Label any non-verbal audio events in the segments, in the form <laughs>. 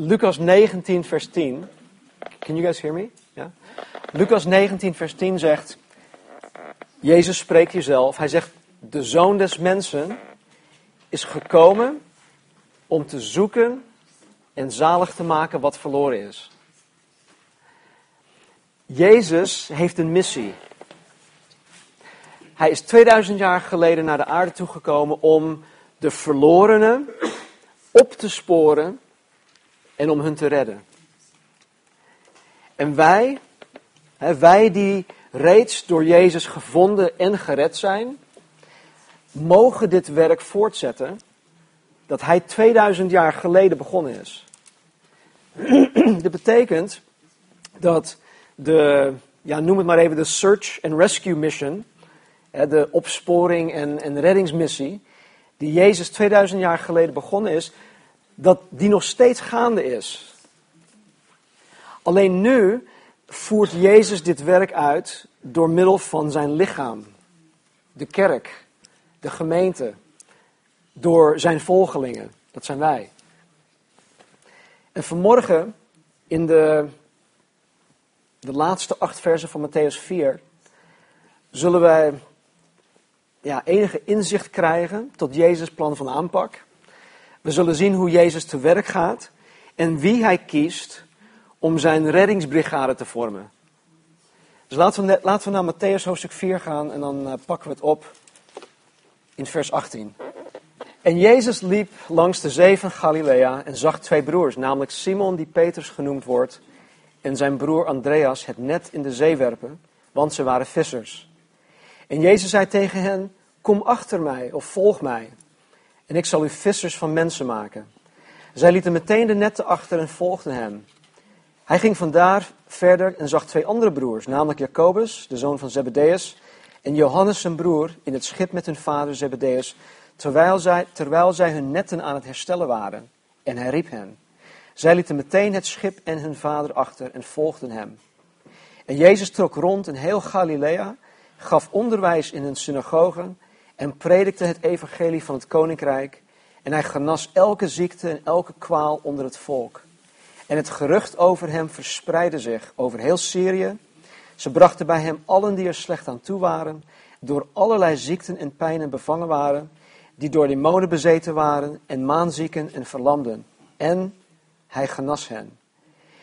Lucas 19, vers 10. Can you guys hear me? Lucas 19, vers 10 zegt, Jezus spreekt hier zelf, hij zegt, de zoon des mensen is gekomen om te zoeken en zalig te maken wat verloren is. Jezus heeft een missie. Hij is 2000 jaar geleden naar de aarde toegekomen om de verlorenen op te sporen en om hun te redden. En wij, wij die reeds door Jezus gevonden en gered zijn, mogen dit werk voortzetten dat hij 2000 jaar geleden begonnen is. <clears throat> Dit betekent dat de, ja, noem het maar even de Search and Rescue Mission, de opsporing en, en reddingsmissie, die Jezus 2000 jaar geleden begonnen is, dat die nog steeds gaande is. Alleen nu voert Jezus dit werk uit door middel van zijn lichaam, de kerk, de gemeente, door zijn volgelingen. Dat zijn wij. En vanmorgen in de, de laatste acht versen van Matthäus 4 zullen wij ja, enige inzicht krijgen tot Jezus' plan van aanpak. We zullen zien hoe Jezus te werk gaat en wie hij kiest om zijn reddingsbrigade te vormen. Dus laten we, laten we naar Matthäus hoofdstuk 4 gaan en dan uh, pakken we het op in vers 18. En Jezus liep langs de zee van Galilea en zag twee broers, namelijk Simon die Petrus genoemd wordt en zijn broer Andreas het net in de zee werpen, want ze waren vissers. En Jezus zei tegen hen, kom achter mij of volg mij en ik zal u vissers van mensen maken. Zij lieten meteen de netten achter en volgden hem. Hij ging vandaar verder en zag twee andere broers, namelijk Jacobus, de zoon van Zebedeus, en Johannes zijn broer, in het schip met hun vader Zebedeus, terwijl zij, terwijl zij hun netten aan het herstellen waren. En hij riep hen. Zij lieten meteen het schip en hun vader achter en volgden hem. En Jezus trok rond in heel Galilea, gaf onderwijs in hun synagogen en predikte het evangelie van het koninkrijk. En hij genas elke ziekte en elke kwaal onder het volk. En het gerucht over hem verspreidde zich over heel Syrië. Ze brachten bij hem allen die er slecht aan toe waren, door allerlei ziekten en pijnen bevangen waren, die door demonen bezeten waren, en maanzieken en verlamden. En hij genas hen.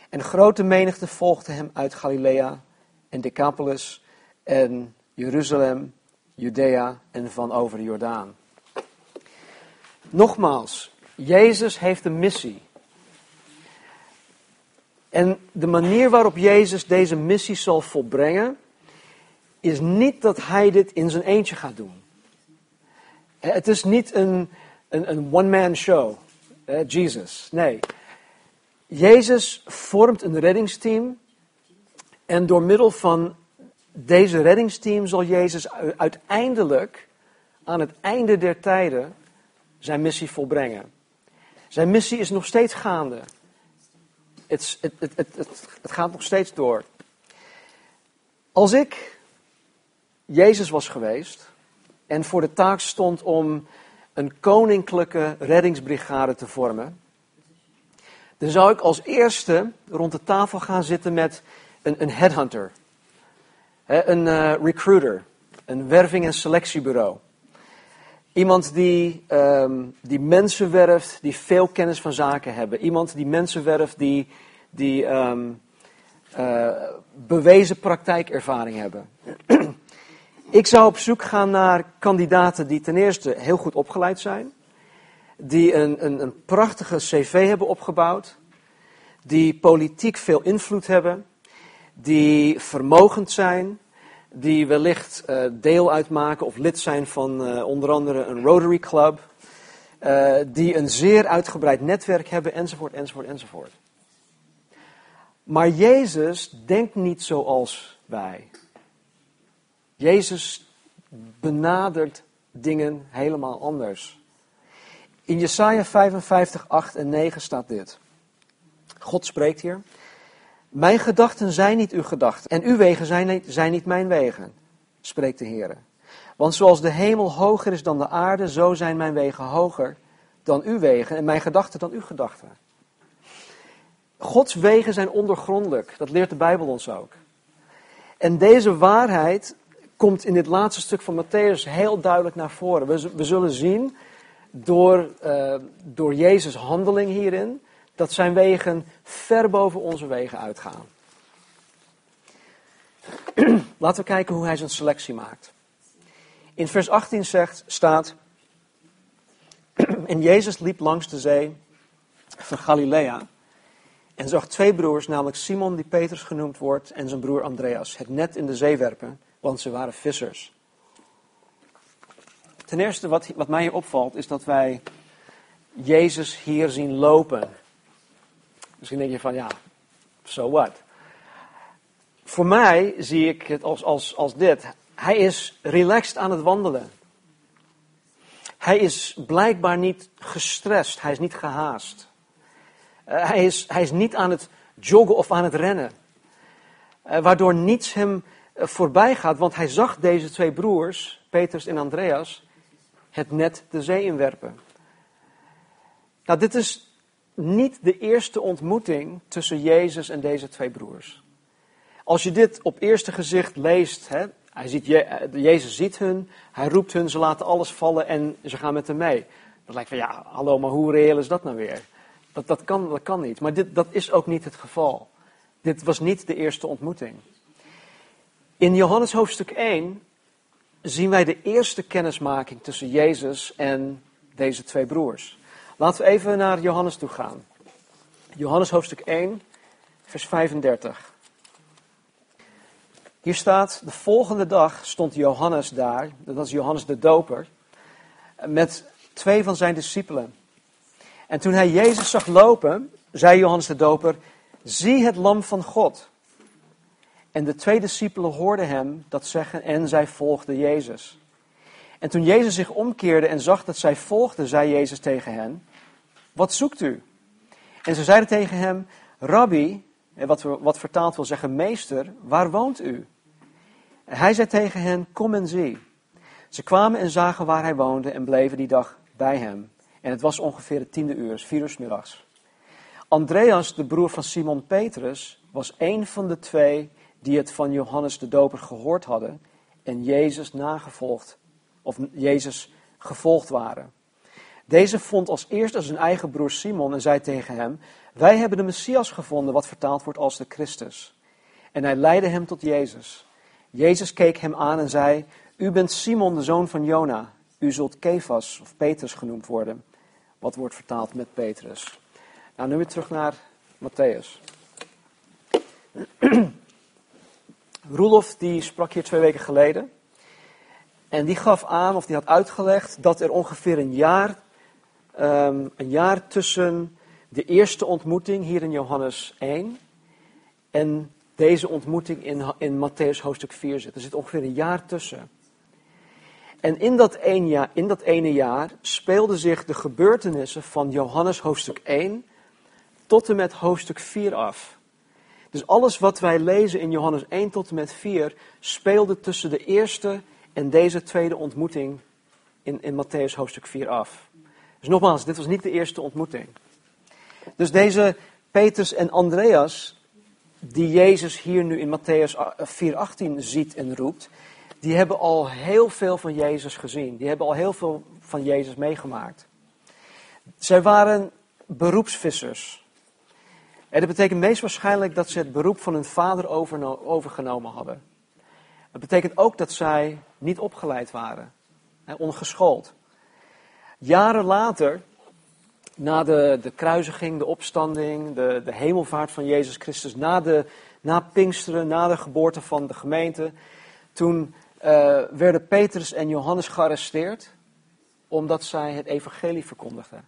En grote menigte volgde hem uit Galilea en Decapolis en Jeruzalem, Judea en van over de Jordaan. Nogmaals, Jezus heeft een missie. En de manier waarop Jezus deze missie zal volbrengen, is niet dat hij dit in zijn eentje gaat doen. Het is niet een, een, een one-man show, Jesus. Nee. Jezus vormt een reddingsteam en door middel van deze reddingsteam zal Jezus uiteindelijk aan het einde der tijden zijn missie volbrengen. Zijn missie is nog steeds gaande. Het, het, het, het, gaat nog steeds door. Als ik Jezus was geweest en voor de taak stond om een koninklijke reddingsbrigade te vormen, dan zou ik als eerste rond de tafel gaan zitten met een, een headhunter, een uh, recruiter, een werving- en selectiebureau. Iemand die, um, die mensen werft die veel kennis van zaken hebben. Iemand die mensen werft die, die um, uh, bewezen praktijkervaring hebben. <clears throat> Ik zou op zoek gaan naar kandidaten die ten eerste heel goed opgeleid zijn. Die een, een, een prachtige cv hebben opgebouwd. Die politiek veel invloed hebben. Die vermogend zijn die wellicht uh, deel uitmaken of lid zijn van uh, onder andere een Rotary Club, uh, die een zeer uitgebreid netwerk hebben, enzovoort, enzovoort, enzovoort. Maar Jezus denkt niet zoals wij. Jezus benadert dingen helemaal anders. In Jesaja 55, 8 en 9 staat dit. God spreekt hier. Mijn gedachten zijn niet uw gedachten en uw wegen zijn niet, mijn wegen, spreekt de Heer. Want zoals de hemel hoger is dan de aarde, zo zijn mijn wegen hoger dan uw wegen en mijn gedachten dan uw gedachten. Gods wegen zijn ondergrondelijk. Dat leert de Bijbel ons ook. En deze waarheid komt in dit laatste stuk van Matthäus heel duidelijk naar voren. We, zullen zien door, uh, door Jezus' handeling hierin dat zijn wegen ver boven onze wegen uitgaan. <clears throat> Laten we kijken hoe hij zijn selectie maakt. In vers 18 zegt, staat: <clears throat> En Jezus liep langs de zee van Galilea en zag twee broers, namelijk Simon, die Petrus genoemd wordt, en zijn broer Andreas, het net in de zee werpen, want ze waren vissers. Ten eerste, wat, wat mij hier opvalt, is dat wij Jezus hier zien lopen. Misschien denk je van, ja, so what? Voor mij zie ik het als, als, als dit. Hij is relaxed aan het wandelen. Hij is blijkbaar niet gestrest, hij is niet gehaast. Uh, hij, is, hij is niet aan het joggen of aan het rennen. Uh, waardoor niets hem uh, voorbij gaat, want hij zag deze twee broers, Petrus en Andreas, het net de zee inwerpen. Nou, dit is niet de eerste ontmoeting tussen Jezus en deze twee broers. Als je dit op eerste gezicht leest, hè, hij ziet, Jezus ziet hun, hij roept hun, ze laten alles vallen en ze gaan met hem mee. Dan lijkt van ja, hallo, maar hoe reëel is dat nou weer? Dat, dat, kan, dat kan niet. Maar dit, dat is ook niet het geval. Dit was niet de eerste ontmoeting. In Johannes hoofdstuk 1 zien wij de eerste kennismaking tussen Jezus en deze twee broers. Laten we even naar Johannes toe gaan. Johannes hoofdstuk 1, vers 35. Hier staat, de volgende dag stond Johannes daar, dat was Johannes de Doper, met twee van zijn discipelen. En toen hij Jezus zag lopen, zei Johannes de Doper, zie het lam van God. En de twee discipelen hoorden hem dat zeggen en zij volgden Jezus. En toen Jezus zich omkeerde en zag dat zij volgden, zei Jezus tegen hen, wat zoekt u? En ze zeiden tegen hem, Rabbi, wat, wat vertaald wil zeggen meester, waar woont u? Hij zei tegen hen, kom en zie. Ze kwamen en zagen waar hij woonde en bleven die dag bij hem. En het was ongeveer het tiende uur, vier uur middags. Andreas, de broer van Simon Petrus, was een van de twee die het van Johannes de Doper gehoord hadden en Jezus nagevolgd, of Jezus gevolgd waren. Deze vond als eerste zijn eigen broer Simon en zei tegen hem: Wij hebben de Messias gevonden, wat vertaald wordt als de Christus. En hij leidde hem tot Jezus. Jezus keek hem aan en zei: U bent Simon, de zoon van Jona. U zult Kefas of Petrus genoemd worden. Wat wordt vertaald met Petrus. Nou, nu weer terug naar Matthäus. <clears throat> Roelof die sprak hier twee weken geleden. En die gaf aan, of die had uitgelegd, dat er ongeveer een jaar, um, een jaar tussen de eerste ontmoeting hier in Johannes 1 en deze ontmoeting in, in Matthäus hoofdstuk 4 zit. Er zit ongeveer een jaar tussen. En in dat, jaar, in dat ene jaar speelden zich de gebeurtenissen van Johannes hoofdstuk 1 tot en met hoofdstuk 4 af. Dus alles wat wij lezen in Johannes 1 tot en met 4 speelde tussen de eerste en deze tweede ontmoeting in, in Matthäus hoofdstuk 4 af. Dus nogmaals, dit was niet de eerste ontmoeting. Dus deze Petrus en Andreas, die Jezus hier nu in Matthäus 4:18 ziet en roept, die hebben al heel veel van Jezus gezien. Die hebben al heel veel van Jezus meegemaakt. Zij waren beroepsvissers. En dat betekent meest waarschijnlijk dat ze het beroep van hun vader overgenomen hadden. Het betekent ook dat zij niet opgeleid waren, ongeschoold. Jaren later, na de, de kruisiging, de opstanding, de, de hemelvaart van Jezus Christus, na, de, na Pinksteren, na de geboorte van de gemeente, toen uh, werden Petrus en Johannes gearresteerd omdat zij het evangelie verkondigden.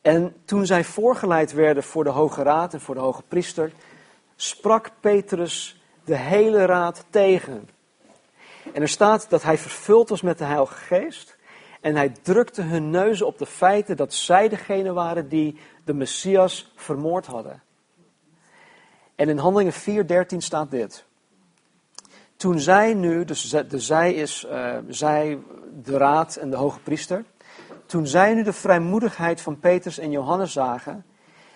En toen zij voorgeleid werden voor de Hoge Raad en voor de Hoge Priester, sprak Petrus de hele raad tegen. En er staat dat hij vervuld was met de Heilige Geest. En hij drukte hun neuzen op de feiten dat zij degene waren die de Messias vermoord hadden. En in Handelingen 4:13 staat dit. Toen zij nu, dus de zij is uh, zij, de raad en de hoge priester. Toen zij nu de vrijmoedigheid van Petrus en Johannes zagen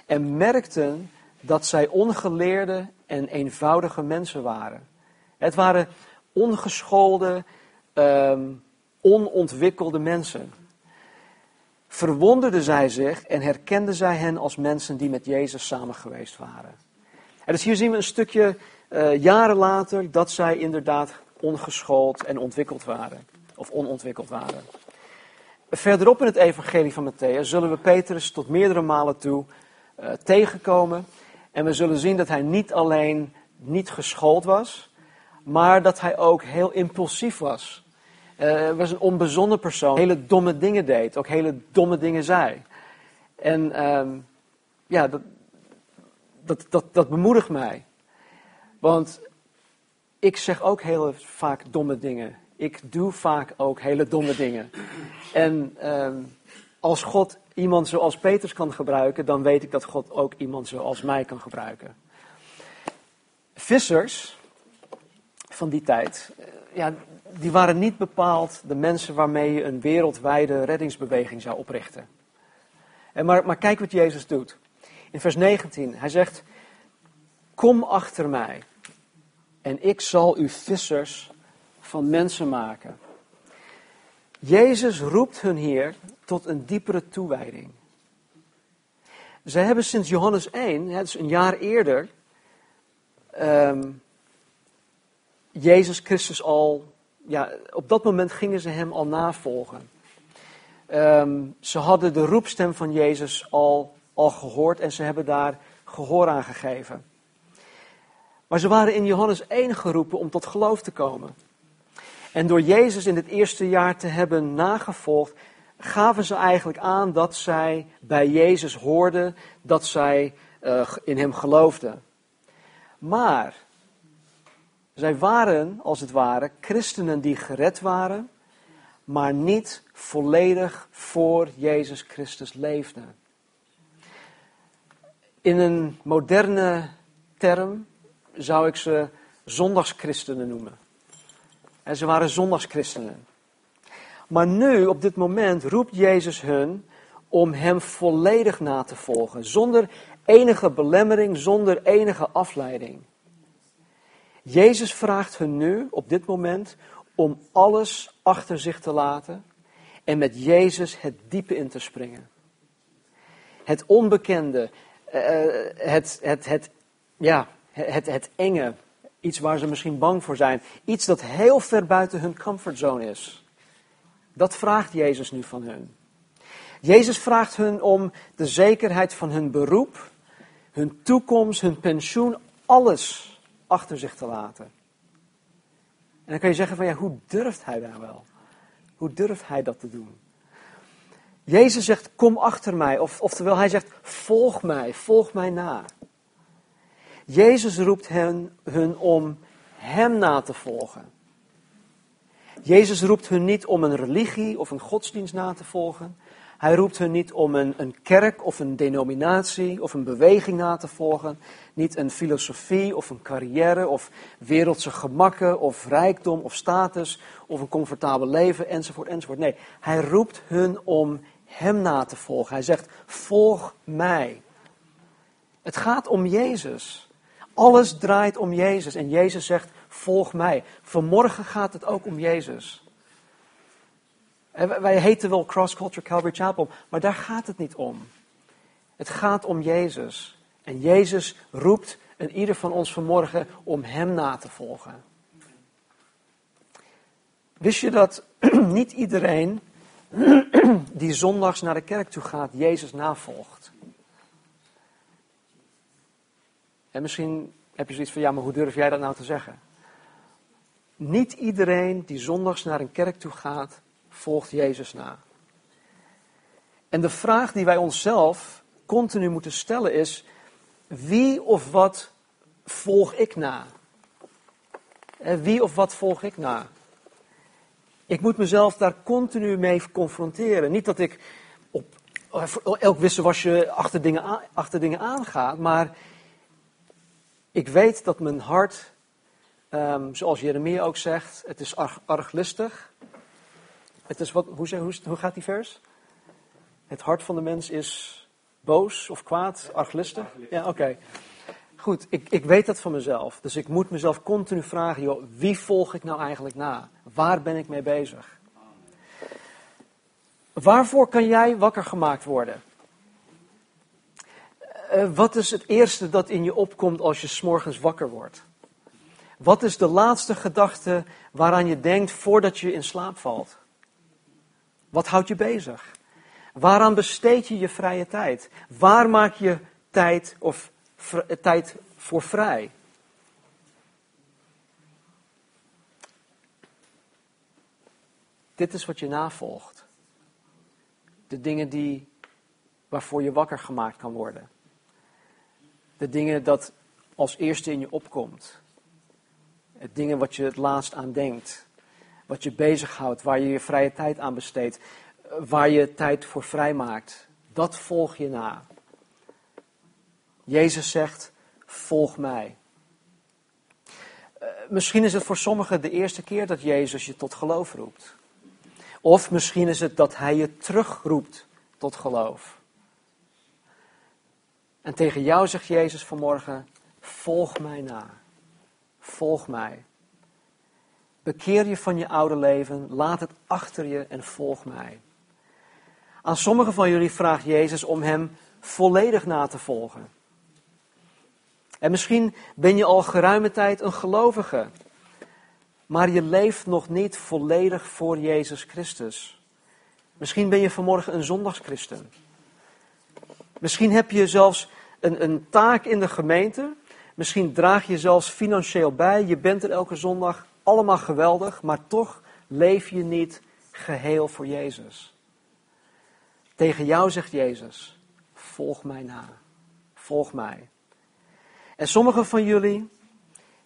en merkten dat zij ongeleerde en eenvoudige mensen waren. Het waren ongeschoolde, ehm, onontwikkelde mensen. Verwonderden zij zich en herkenden zij hen als mensen die met Jezus samen geweest waren. En dus hier zien we een stukje uh, jaren later dat zij inderdaad ongeschoold en ontwikkeld waren. Of onontwikkeld waren. Verderop in het evangelie van Matthäus zullen we Petrus tot meerdere malen toe uh, tegenkomen. En we zullen zien dat hij niet alleen niet geschoold was, maar dat hij ook heel impulsief was. Uh, was een onbezonnen persoon, hele domme dingen deed, ook hele domme dingen zei. En uh, ja, dat, dat, dat, dat bemoedigt mij. Want ik zeg ook heel vaak domme dingen. Ik doe vaak ook hele domme dingen. En uh, als God iemand zoals Petrus kan gebruiken, dan weet ik dat God ook iemand zoals mij kan gebruiken. Vissers van die tijd, eh, ja, die waren niet bepaald de mensen waarmee je een wereldwijde reddingsbeweging zou oprichten. En maar, maar kijk wat Jezus doet. In vers 19, hij zegt, kom achter mij en ik zal u vissers van mensen maken. Jezus roept hun hier tot een diepere toewijding. Zij hebben sinds Johannes 1, het is een jaar eerder, um, Jezus Christus al, ja, op dat moment gingen ze hem al navolgen. Um, ze hadden de roepstem van Jezus al, al gehoord en ze hebben daar gehoor aan gegeven. Maar ze waren in Johannes 1 geroepen om tot geloof te komen. En door Jezus in het eerste jaar te hebben nagevolgd, gaven ze eigenlijk aan dat zij bij Jezus hoorden, dat zij uh, in hem geloofden. Maar zij waren, als het ware, christenen die gered waren, maar niet volledig voor Jezus Christus leefden. In een moderne term zou ik ze zondagschristenen noemen. Ze waren zondagschristenen. Maar nu, op dit moment, roept Jezus hun om hem volledig na te volgen. Zonder enige belemmering, zonder enige afleiding. Jezus vraagt hun nu, op dit moment, om alles achter zich te laten en met Jezus het diepe in te springen. Het onbekende, eh, het, het, het, ja, het, het enge, iets waar ze misschien bang voor zijn, iets dat heel ver buiten hun comfortzone is. Dat vraagt Jezus nu van hun. Jezus vraagt hun om de zekerheid van hun beroep, hun toekomst, hun pensioen, alles achter zich te laten. En dan kan je zeggen van ja, hoe durft hij daar wel? Hoe durft hij dat te doen? Jezus zegt, kom achter mij. Of, oftewel, hij zegt, volg mij, volg mij na. Jezus roept hen, hun om hem na te volgen. Jezus roept hun niet om een religie of een godsdienst na te volgen. Hij roept hun niet om een, een kerk of een denominatie of een beweging na te volgen. Niet een filosofie of een carrière of wereldse gemakken of rijkdom of status of een comfortabel leven enzovoort enzovoort. Nee, hij roept hun om hem na te volgen. Hij zegt, volg mij. Het gaat om Jezus. Alles draait om Jezus en Jezus zegt, volg mij. Vanmorgen gaat het ook om Jezus. Wij heten wel Cross Culture Calvary Chapel, maar daar gaat het niet om. Het gaat om Jezus. En Jezus roept een ieder van ons vanmorgen om Hem na te volgen. Wist je dat <clears throat> niet iedereen <clears throat> die zondags naar de kerk toe gaat, Jezus navolgt? En misschien heb je zoiets van, ja, maar hoe durf jij dat nou te zeggen? Niet iedereen die zondags naar een kerk toe gaat, volgt Jezus na. En de vraag die wij onszelf continu moeten stellen is: wie of wat volg ik na? Wie of wat volg ik na? Ik moet mezelf daar continu mee confronteren. Niet dat ik op elk wisselwasje achter dingen, achter dingen aanga, maar ik weet dat mijn hart, um, zoals Jeremia ook zegt, het is arg, arglistig. Het is wat, hoe, hoe, hoe gaat die vers? Het hart van de mens is boos of kwaad, arglistig? Ja, oké. Goed, ik, ik weet dat van mezelf. Dus ik moet mezelf continu vragen, joh, wie volg ik nou eigenlijk na? Waar ben ik mee bezig? Waarvoor kan jij wakker gemaakt worden? Uh, wat is het eerste dat in je opkomt als je s'morgens wakker wordt? Wat is de laatste gedachte waaraan je denkt voordat je in slaap valt? Wat houdt je bezig? Waaraan besteed je je vrije tijd? Waar maak je tijd, of, tijd voor vrij? Dit is wat je navolgt. De dingen die, waarvoor je wakker gemaakt kan worden. De dingen dat als eerste in je opkomt. Het dingen wat je het laatst aan denkt. Wat je bezighoudt, waar je je vrije tijd aan besteedt. Waar je tijd voor vrijmaakt. Dat volg je na. Jezus zegt, volg mij. Uh, misschien is het voor sommigen de eerste keer dat Jezus je tot geloof roept. Of misschien is het dat Hij je terugroept tot geloof. En tegen jou zegt Jezus vanmorgen, volg mij na. Volg mij. Bekeer je van je oude leven, laat het achter je en volg mij. Aan sommigen van jullie vraagt Jezus om Hem volledig na te volgen. En misschien ben je al geruime tijd een gelovige, maar je leeft nog niet volledig voor Jezus Christus. Misschien ben je vanmorgen een zondagschristen. Misschien heb je zelfs een, een taak in de gemeente. Misschien draag je zelfs financieel bij. Je bent er elke zondag. Allemaal geweldig, maar toch leef je niet geheel voor Jezus. Tegen jou zegt Jezus: volg mij na. Volg mij. En sommigen van jullie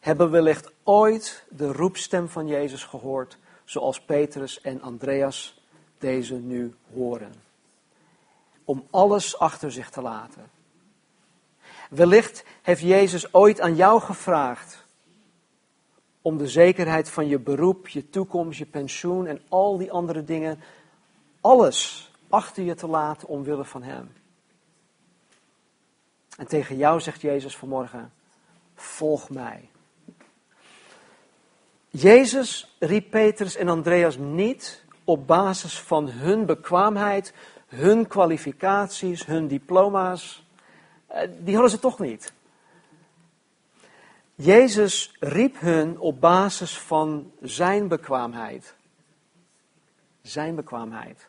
hebben wellicht ooit de roepstem van Jezus gehoord, zoals Petrus en Andreas deze nu horen. Om alles achter zich te laten. Wellicht heeft Jezus ooit aan jou gevraagd om de zekerheid van je beroep, je toekomst, je pensioen en al die andere dingen, alles achter je te laten omwille van Hem. En tegen jou zegt Jezus vanmorgen, volg mij. Jezus riep Petrus en Andreas niet op basis van hun bekwaamheid, hun kwalificaties, hun diploma's. Eh, die hadden ze toch niet. Jezus riep hun op basis van zijn bekwaamheid. Zijn bekwaamheid.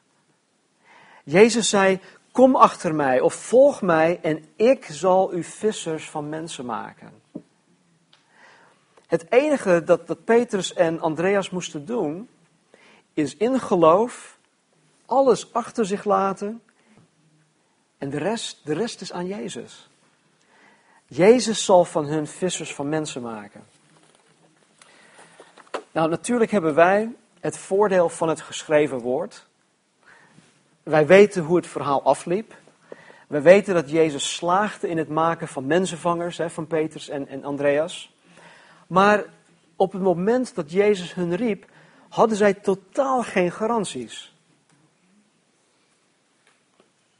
Jezus zei: Kom achter mij of volg mij en ik zal u vissers van mensen maken. Het enige dat, dat Petrus en Andreas moesten doen, is in geloof alles achter zich laten en de rest, de rest is aan Jezus. Jezus zal van hun vissers van mensen maken. Nou, natuurlijk hebben wij het voordeel van het geschreven woord. Wij weten hoe het verhaal afliep. We weten dat Jezus slaagde in het maken van mensenvangers, hè, van Petrus en, en Andreas. Maar op het moment dat Jezus hun riep, hadden zij totaal geen garanties.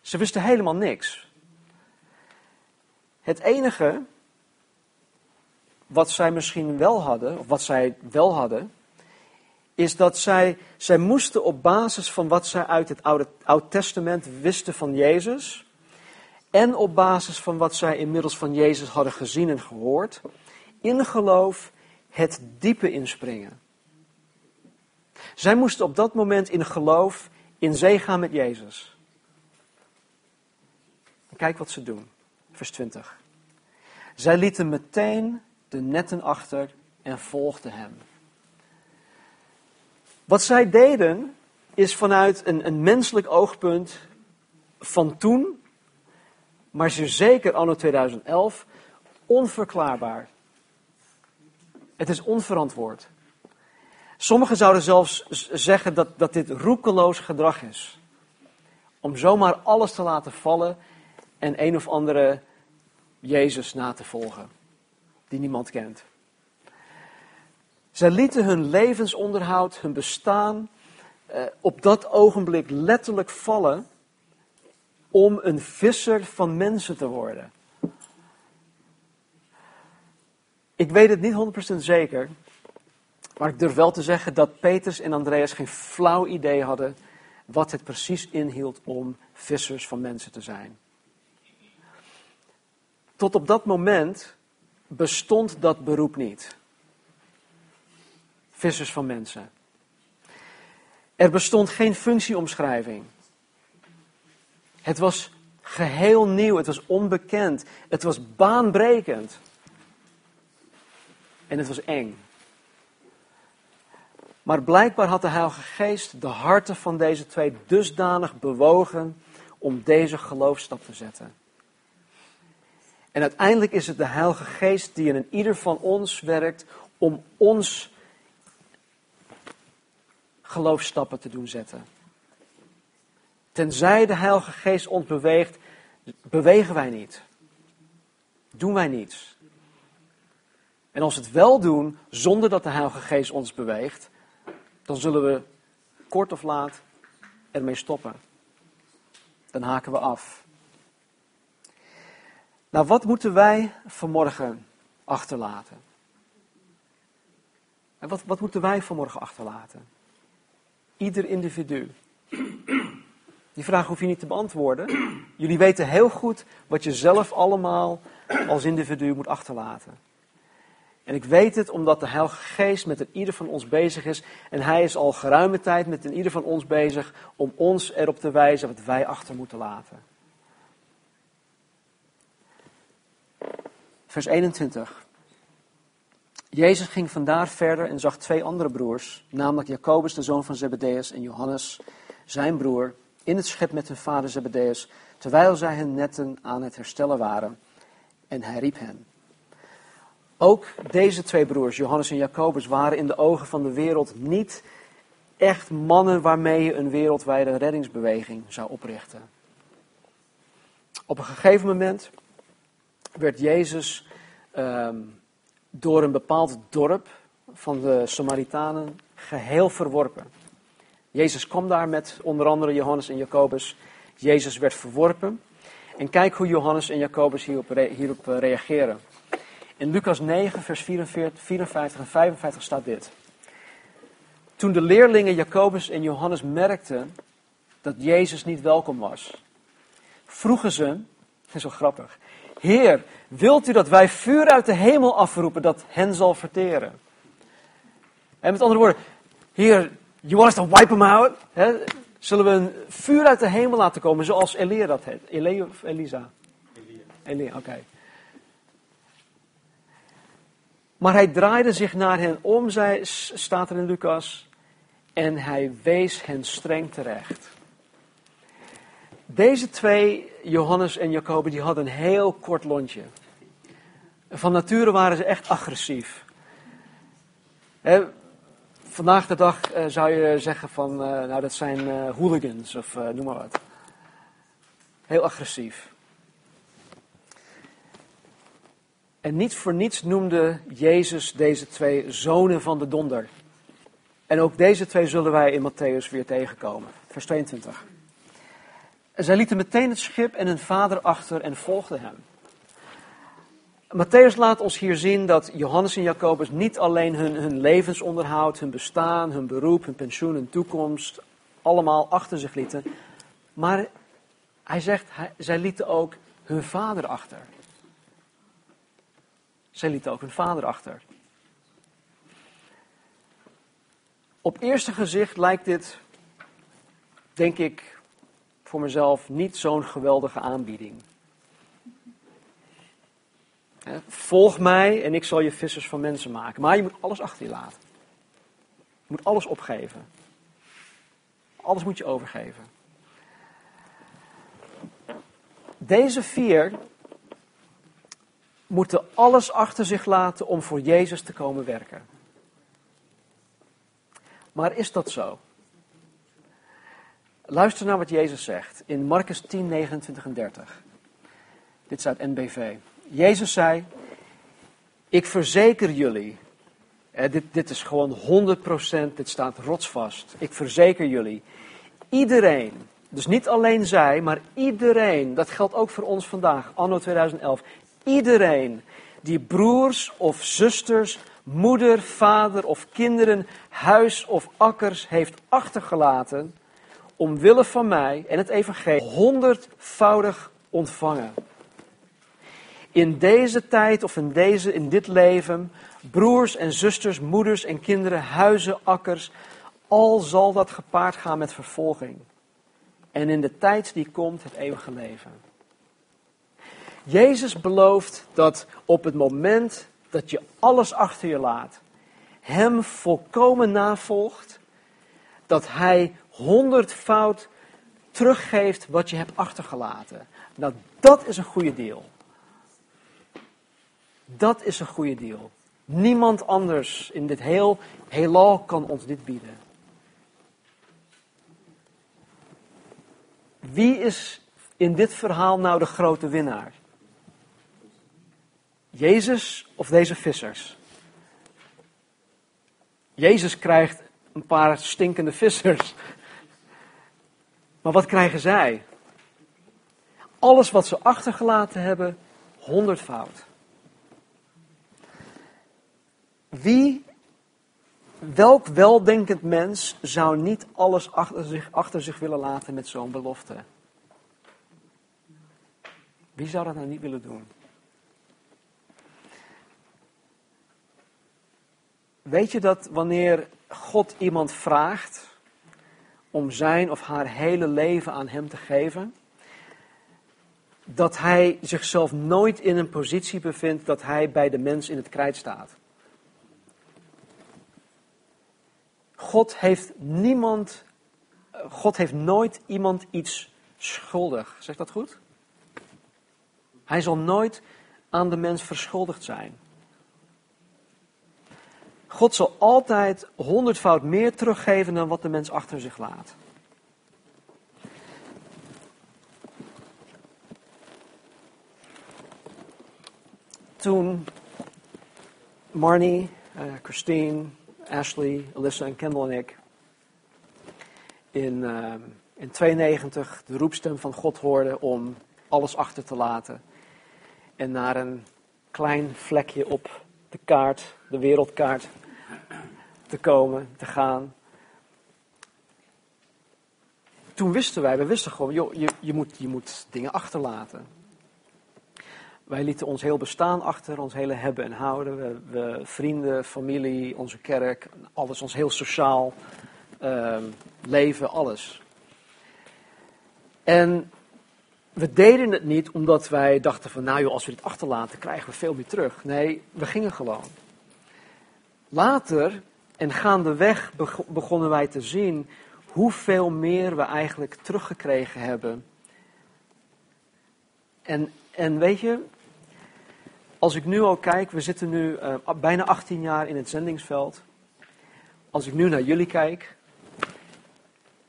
Ze wisten helemaal niks. Het enige wat zij misschien wel hadden, of wat zij wel hadden, is dat zij, zij moesten op basis van wat zij uit het Oude, Oude Testament wisten van Jezus, en op basis van wat zij inmiddels van Jezus hadden gezien en gehoord, in geloof het diepe inspringen. Zij moesten op dat moment in geloof in zee gaan met Jezus. Kijk wat ze doen. Vers 20. Zij lieten meteen de netten achter en volgden hem. Wat zij deden is vanuit een, een menselijk oogpunt van toen, maar zeker anno 2011, onverklaarbaar. Het is onverantwoord. Sommigen zouden zelfs zeggen dat, dat dit roekeloos gedrag is. Om zomaar alles te laten vallen en een of andere Jezus na te volgen, die niemand kent. Zij lieten hun levensonderhoud, hun bestaan, eh, op dat ogenblik letterlijk vallen om een visser van mensen te worden. Ik weet het niet 100% zeker, maar ik durf wel te zeggen dat Peters en Andreas geen flauw idee hadden wat het precies inhield om vissers van mensen te zijn. Tot op dat moment bestond dat beroep niet. Vissers van mensen. Er bestond geen functieomschrijving. Het was geheel nieuw, het was onbekend, het was baanbrekend. En het was eng. Maar blijkbaar had de Heilige Geest de harten van deze twee dusdanig bewogen om deze geloofstap te zetten. En uiteindelijk is het de Heilige Geest die in ieder van ons werkt om ons geloofstappen te doen zetten. Tenzij de Heilige Geest ons beweegt, bewegen wij niet. Doen wij niets. En als we het wel doen zonder dat de Heilige Geest ons beweegt, dan zullen we kort of laat ermee stoppen. Dan haken we af. Nou, wat moeten wij vanmorgen achterlaten? En wat, wat moeten wij vanmorgen achterlaten? Ieder individu. Die vraag hoef je niet te beantwoorden. Jullie weten heel goed wat je zelf allemaal als individu moet achterlaten. En ik weet het omdat de Heilige Geest met een ieder van ons bezig is. En hij is al geruime tijd met een ieder van ons bezig om ons erop te wijzen wat wij achter moeten laten. Vers 21. Jezus ging vandaar verder en zag twee andere broers, namelijk Jacobus, de zoon van Zebedeus, en Johannes, zijn broer, in het schip met hun vader Zebedeus, terwijl zij hun netten aan het herstellen waren. En hij riep hen. Ook deze twee broers, Johannes en Jacobus, waren in de ogen van de wereld niet echt mannen waarmee je een wereldwijde reddingsbeweging zou oprichten. Op een gegeven moment werd Jezus ehm, door een bepaald dorp van de Samaritanen geheel verworpen. Jezus kwam daar met onder andere Johannes en Jacobus. Jezus werd verworpen. En kijk hoe Johannes en Jacobus hierop, hierop eh, reageren. In Lucas 9, vers 44, 54 en 55 staat dit. Toen de leerlingen Jacobus en Johannes merkten dat Jezus niet welkom was, vroegen ze, dat is wel grappig, Heer, wilt u dat wij vuur uit de hemel afroepen dat hen zal verteren? En met andere woorden, Heer, you want us to wipe them out? zullen we een vuur uit de hemel laten komen zoals Elia dat heet? Elia of Elisa? Elia. Elia, oké. Maar hij draaide zich naar hen om, staat er in Lucas, en hij wees hen streng terecht. Deze twee, Johannes en Jacobus, die hadden een heel kort lontje. Van nature waren ze echt agressief. vandaag de dag eh, zou je zeggen van, uh, nou dat zijn uh, hooligans of noem maar wat. Heel agressief. En niet voor niets noemde Jezus deze twee zonen van de donder. En ook deze twee zullen wij in Matthäus weer tegenkomen. Vers 22. En zij lieten meteen het schip en hun vader achter en volgden hem. Matthäus laat ons hier zien dat Johannes en Jacobus niet alleen hun, hun levensonderhoud, hun bestaan, hun beroep, hun pensioen, hun toekomst allemaal achter zich lieten. Maar hij zegt, hij, zij lieten ook hun vader achter. Zij lieten ook hun vader achter. Op eerste gezicht lijkt dit, denk ik, voor mezelf niet zo'n geweldige aanbieding. Volg mij en ik zal je vissers van mensen maken. Maar je moet alles achter je laten. Je moet alles opgeven. Alles moet je overgeven. Deze vier moeten alles achter zich laten om voor Jezus te komen werken. Maar is dat zo? Luister naar wat Jezus zegt in Marcus 10, 29 en 30. Dit uit NBV. Jezus zei, ik verzeker jullie, dit, dit is gewoon 100%, dit staat rotsvast. Ik verzeker jullie, iedereen, dus niet alleen zij, maar iedereen, dat geldt ook voor ons vandaag, anno 2011. Iedereen die broers of zusters, moeder, vader of kinderen, huis of akkers heeft achtergelaten, omwille van mij en het evangelie, honderdvoudig ontvangen. In deze tijd of in, deze, in dit leven, broers en zusters, moeders en kinderen, huizen, akkers, al zal dat gepaard gaan met vervolging. En in de tijd die komt het eeuwige leven. Jezus belooft dat op het moment dat je alles achter je laat, Hem volkomen navolgt, dat Hij honderdvoud teruggeeft wat je hebt achtergelaten. Nou, dat is een goede deal. Dat is een goede deal. Niemand anders in dit heel heelal kan ons dit bieden. Wie is in dit verhaal nou de grote winnaar? Jezus of deze vissers? Jezus krijgt een paar stinkende vissers. Maar wat krijgen zij? Alles wat ze achtergelaten hebben, honderdvoud. Wie, welk weldenkend mens zou niet alles achter zich, achter zich willen laten met zo'n belofte? Wie zou dat nou niet willen doen? Weet je dat wanneer God iemand vraagt om zijn of haar hele leven aan hem te geven, dat hij zichzelf nooit in een positie bevindt dat hij bij de mens in het krijt staat? God heeft niemand, God heeft nooit iemand iets schuldig. Zegt dat goed? Hij zal nooit aan de mens verschuldigd zijn. God zal altijd honderdvoud meer teruggeven dan wat de mens achter zich laat. Toen Marnie, uh, Christine, Ashley, Alyssa en Kendall en ik in, uh, in 92 de roepstem van God hoorden om alles achter te laten en naar een klein vlekje op de kaart, de wereldkaart, te komen, te gaan. Toen wisten wij, we wisten gewoon, joh, je, je, moet, je moet dingen achterlaten. Wij lieten ons heel bestaan achter, ons hele hebben en houden. We, we vrienden, familie, onze kerk, alles, ons heel sociaal uh, leven, alles. En we deden het niet omdat wij dachten van, nou joh, als we dit achterlaten, krijgen we veel meer terug. Nee, we gingen gewoon. Later en gaandeweg begonnen wij te zien hoeveel meer we eigenlijk teruggekregen hebben. En, en weet je, als ik nu al kijk, we zitten nu uh, bijna 18 jaar in het zendingsveld. Als ik nu naar jullie kijk,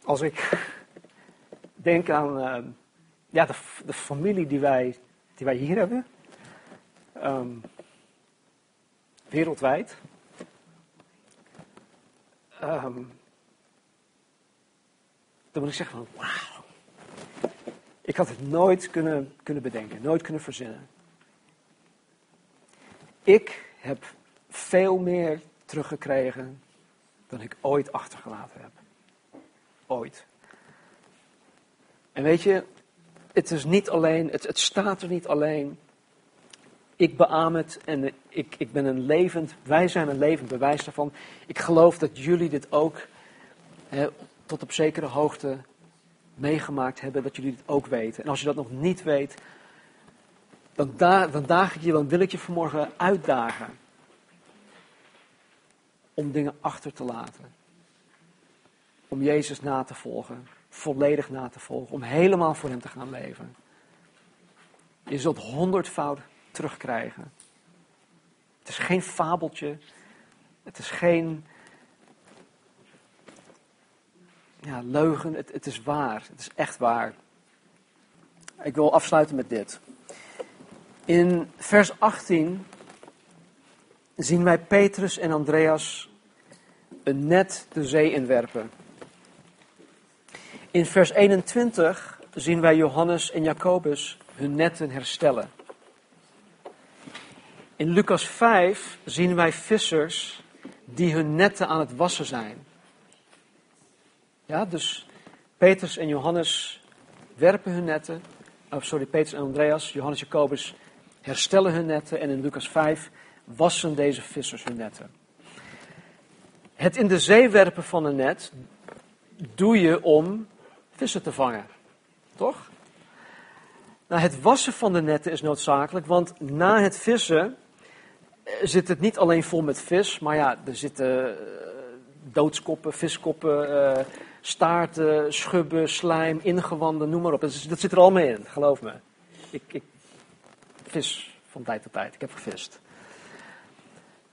als ik <laughs> denk aan uh, ja, de, de, familie die wij, die wij hier hebben, um, wereldwijd. Um, dan moet ik zeggen van, wauw. Ik had het nooit kunnen, kunnen bedenken, nooit kunnen verzinnen. Ik heb veel meer teruggekregen dan ik ooit achtergelaten heb. Ooit. En weet je, het is niet alleen, het, het staat er niet alleen. Ik beaam het en ik, ik ben een levend, wij zijn een levend bewijs daarvan. Ik geloof dat jullie dit ook hè, tot op zekere hoogte meegemaakt hebben, dat jullie dit ook weten. En als je dat nog niet weet, dan, da dan daag ik je, dan wil ik je vanmorgen uitdagen. Om dingen achter te laten. Om Jezus na te volgen. Volledig na te volgen. Om helemaal voor Hem te gaan leven. Je zult honderdvoud terugkrijgen. Het is geen fabeltje. Het is geen ja, leugen. Het, het is waar. Het is echt waar. Ik wil afsluiten met dit. In vers 18 zien wij Petrus en Andreas een net de zee inwerpen. In vers 21 zien wij Johannes en Jacobus hun netten herstellen. In Lucas 5 zien wij vissers die hun netten aan het wassen zijn. Ja, dus Petrus en Johannes werpen hun netten. Oh, sorry, Petrus en Andreas, Johannes Jacobus herstellen hun netten. En in Lucas 5 wassen deze vissers hun netten. Het in de zee werpen van een net doe je om vissen te vangen. Toch? Nou, het wassen van de netten is noodzakelijk, want na het vissen zit het niet alleen vol met vis, maar ja, er zitten uh, doodskoppen, viskoppen, uh, staarten, schubben, slijm, ingewanden, noem maar op. Dat, zit er allemaal in, geloof me. Ik, ik vis van tijd tot tijd, ik heb gevist.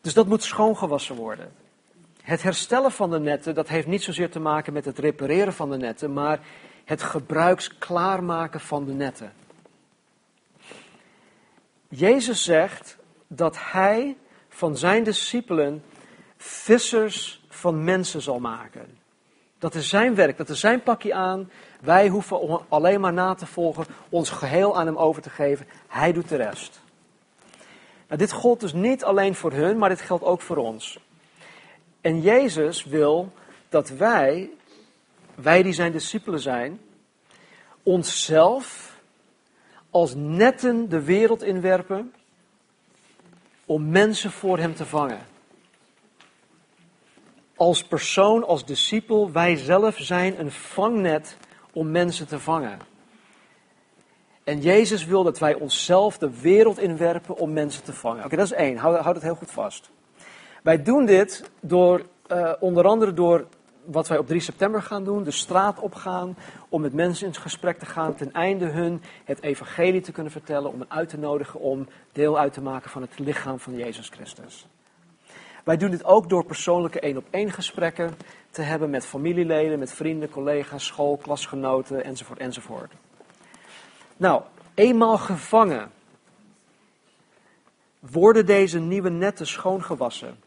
Dus dat moet schoongewassen worden. Het herstellen van de netten, dat heeft niet zozeer te maken met het repareren van de netten, maar het gebruiksklaarmaken van de netten. Jezus zegt dat hij van zijn discipelen vissers van mensen zal maken. Dat is zijn werk, dat is zijn pakje aan. Wij hoeven alleen maar na te volgen, ons geheel aan hem over te geven. Hij doet de rest. Nou, dit gold dus niet alleen voor hun, maar dit geldt ook voor ons. En Jezus wil dat wij, wij die zijn discipelen zijn, onszelf als netten de wereld inwerpen om mensen voor hem te vangen. Als persoon, als discipel, wij zelf zijn een vangnet om mensen te vangen. En Jezus wil dat wij onszelf de wereld inwerpen om mensen te vangen. Oké, dat is één. Houd, het heel goed vast. Wij doen dit door, uh, onder andere door wat wij op 3 september gaan doen, de straat opgaan, om met mensen in gesprek te gaan, ten einde hun het evangelie te kunnen vertellen, om hen uit te nodigen om deel uit te maken van het lichaam van Jezus Christus. Wij doen dit ook door persoonlijke één-op-één gesprekken te hebben met familieleden, met vrienden, collega's, school, klasgenoten, enzovoort, enzovoort. Nou, eenmaal gevangen, worden deze nieuwe netten schoongewassen.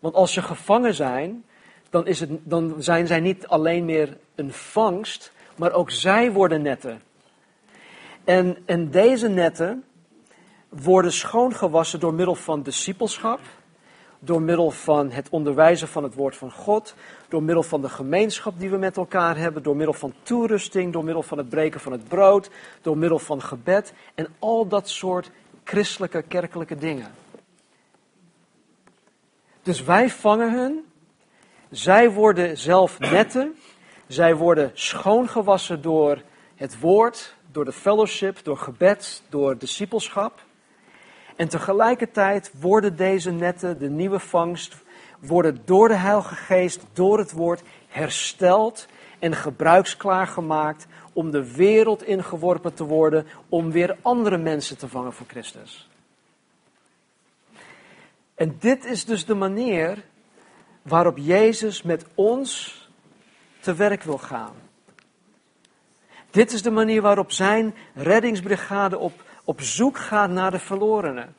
Want als ze gevangen zijn, dan, is het, dan zijn zij niet alleen meer een vangst, maar ook zij worden netten. En, en deze netten worden schoongewassen door middel van discipelschap, door middel van het onderwijzen van het woord van God, door middel van de gemeenschap die we met elkaar hebben, door middel van toerusting, door middel van het breken van het brood, door middel van gebed en al dat soort christelijke, kerkelijke dingen. Dus wij vangen hun zij worden zelf netten. Zij worden schoongewassen door het woord, door de fellowship, door gebed, door discipelschap. En tegelijkertijd worden deze netten, de nieuwe vangst, worden door de Heilige Geest, door het woord hersteld en gebruiksklaar gemaakt om de wereld ingeworpen te worden, om weer andere mensen te vangen voor Christus. En dit is dus de manier waarop Jezus met ons te werk wil gaan. Dit is de manier waarop zijn reddingsbrigade op, op zoek gaat naar de verlorenen.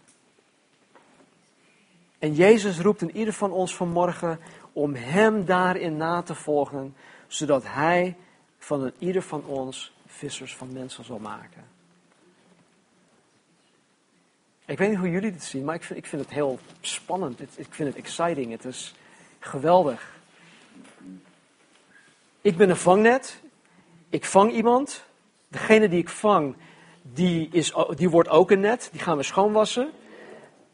En Jezus roept in ieder van ons vanmorgen om Hem daarin na te volgen, zodat Hij van een ieder van ons vissers van mensen zal maken. Ik weet niet hoe jullie dit zien, maar ik vind, ik vind het heel spannend. Ik vind het exciting. Het is, Geweldig. Ik ben een vangnet. Ik vang iemand. Degene die ik vang, die, is, die wordt ook een net. Die gaan we schoonwassen.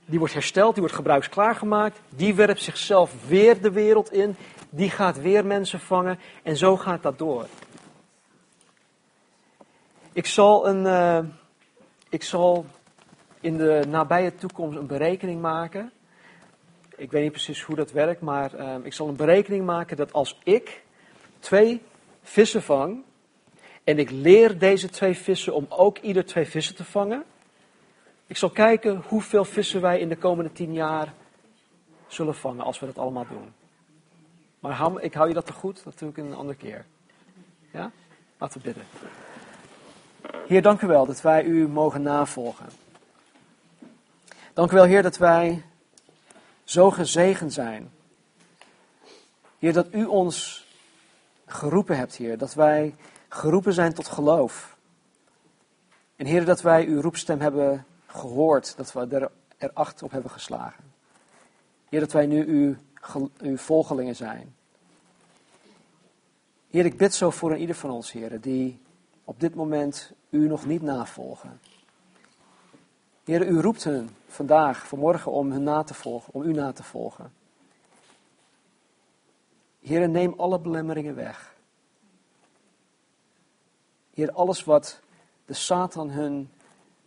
Die wordt hersteld, die wordt gebruiksklaargemaakt. Die werpt zichzelf weer de wereld in. Die gaat weer mensen vangen. En zo gaat dat door. Ik zal, een, uh, ik zal in de nabije toekomst een berekening maken ik weet niet precies hoe dat werkt, maar ehm, ik zal een berekening maken dat als ik twee vissen vang en ik leer deze twee vissen om ook ieder twee vissen te vangen, ik zal kijken hoeveel vissen wij in de komende tien jaar zullen vangen als we dat allemaal doen. Maar ik hou je dat te goed, dat doe ik een andere keer. Ja? Laten we bidden. Heer, dank u wel dat wij u mogen navolgen. Dank u wel, Heer, dat wij zo gezegend zijn. Heer, dat u ons geroepen hebt, Heer. Dat wij geroepen zijn tot geloof. En Heer, dat wij uw roepstem hebben gehoord. Dat we er acht op hebben geslagen. Heer, dat wij nu uw, uw volgelingen zijn. Heer, ik bid zo voor ieder van ons, heren, die op dit moment u nog niet navolgen. Heer, u roept hen vandaag, vanmorgen, om hun na te volgen, om u na te volgen. Heer, neem alle belemmeringen weg. Heer, alles wat de Satan hun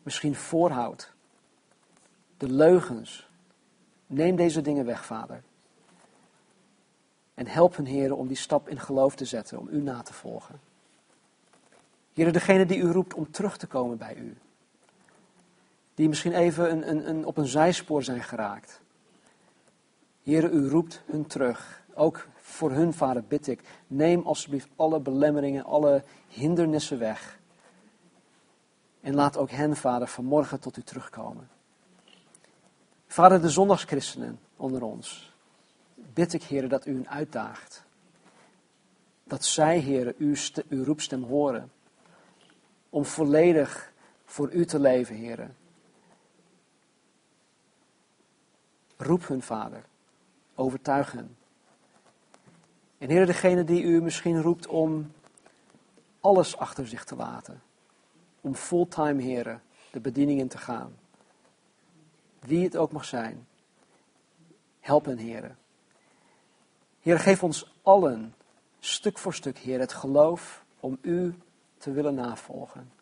misschien voorhoudt, de leugens, neem deze dingen weg, Vader. En help hen, Heer, om die stap in geloof te zetten, om u na te volgen. Heer, degene die u roept om terug te komen bij u. Die misschien even een, een, een, op een zijspoor zijn geraakt. Heer, u roept hun terug. Ook voor hun, Vader, bid ik. Neem alsjeblieft alle belemmeringen, alle hindernissen weg. En laat ook hen, Vader, vanmorgen tot u terugkomen. Vader, de zondagschristenen onder ons. Bid ik, Heer, dat u hen uitdaagt. Dat zij, Heer, uw, uw roepstem horen om volledig voor u te leven, heren. Roep hun, Vader. Overtuig hen. En Heer, degene die u misschien roept om alles achter zich te laten. Om fulltime, heren, de bediening in te gaan. Wie het ook mag zijn. Help hen, heren. Heer, geef ons allen, stuk voor stuk, Heer, het geloof om u te willen navolgen.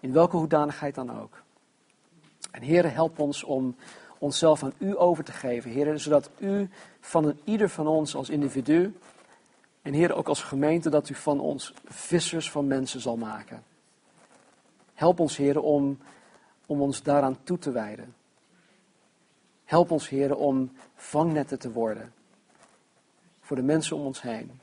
In welke hoedanigheid dan ook. En Heer, help ons om onszelf aan U over te geven, Heer, zodat U van ieder van ons als individu en Heer ook als gemeente, dat U van ons vissers van mensen zal maken. Help ons, Heer, om, om ons daaraan toe te wijden. Help ons, Heer, om vangnetten te worden voor de mensen om ons heen.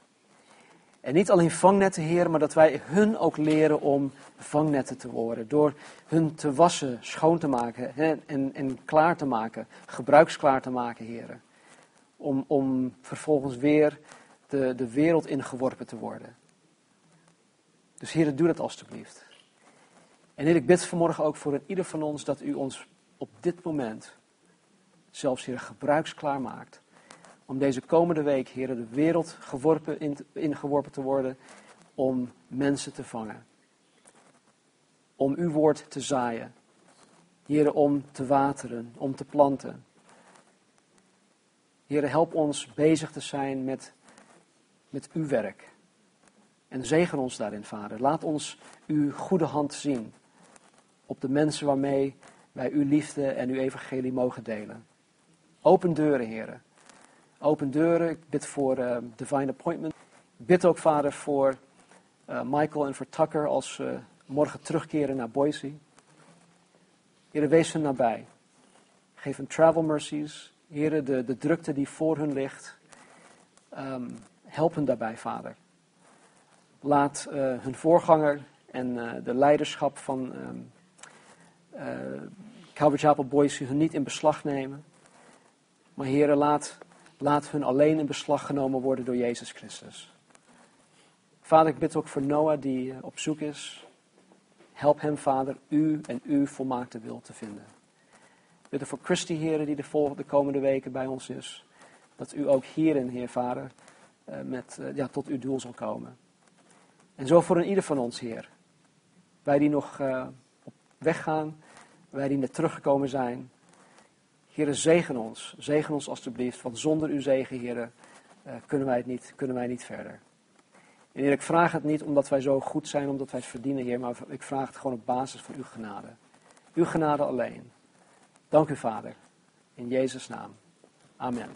En niet alleen vangnetten, Heer, maar dat wij hun ook leren om vangnetten te worden. Door hun te wassen, schoon te maken en, en, klaar te maken, gebruiksklaar te maken, Heer. Om, om vervolgens weer de, de wereld ingeworpen te worden. Dus Heer, doe dat alstublieft. En Heer, ik bid vanmorgen ook voor ieder van ons dat u ons op dit moment zelfs, Heer, gebruiksklaar maakt om deze komende week, heren, de wereld geworpen in, ingeworpen te worden om mensen te vangen. Om uw woord te zaaien. Heren, om te wateren, om te planten. Heren, help ons bezig te zijn met, met uw werk. En zegen ons daarin, Vader. Laat ons uw goede hand zien op de mensen waarmee wij uw liefde en uw evangelie mogen delen. Open deuren, heren. Open deuren. Ik bid voor uh, Divine Appointment. Ik bid ook, Vader, voor uh, Michael en voor Tucker als ze morgen terugkeren naar Boise. Heer, wees hun nabij. Geef hen travel mercies. Heer, de, de drukte die voor hun ligt. Um, help hen daarbij, Vader. Laat uh, hun voorganger en de leiderschap van um, Calvary Chapel Boise hun niet in beslag nemen. Maar Heer, laat Laat hun alleen in beslag genomen worden door Jezus Christus. Vader, ik bid ook voor Noah die eh, op zoek is. Help hem, Vader, u en uw volmaakte wil te vinden. Ik bid voor Christy, Heer, die de, volgende, de komende weken bij ons is. Dat u ook hierin, Heer Vader, eh, met, eh, ja, tot uw doel zal komen. En zo voor een ieder van ons, Heer. Wij die nog op weg gaan, wij die net teruggekomen zijn. Heren, zegen ons. Zegen ons alstublieft, want zonder uw zegen, heren, uh, kunnen, wij het niet, kunnen wij niet verder. En Heer, ik vraag het niet omdat wij zo goed zijn, omdat wij het verdienen, Heer, maar ik vraag het gewoon op basis van uw genade. Uw genade alleen. Dank u, Vader. In Jezus' naam. Amen.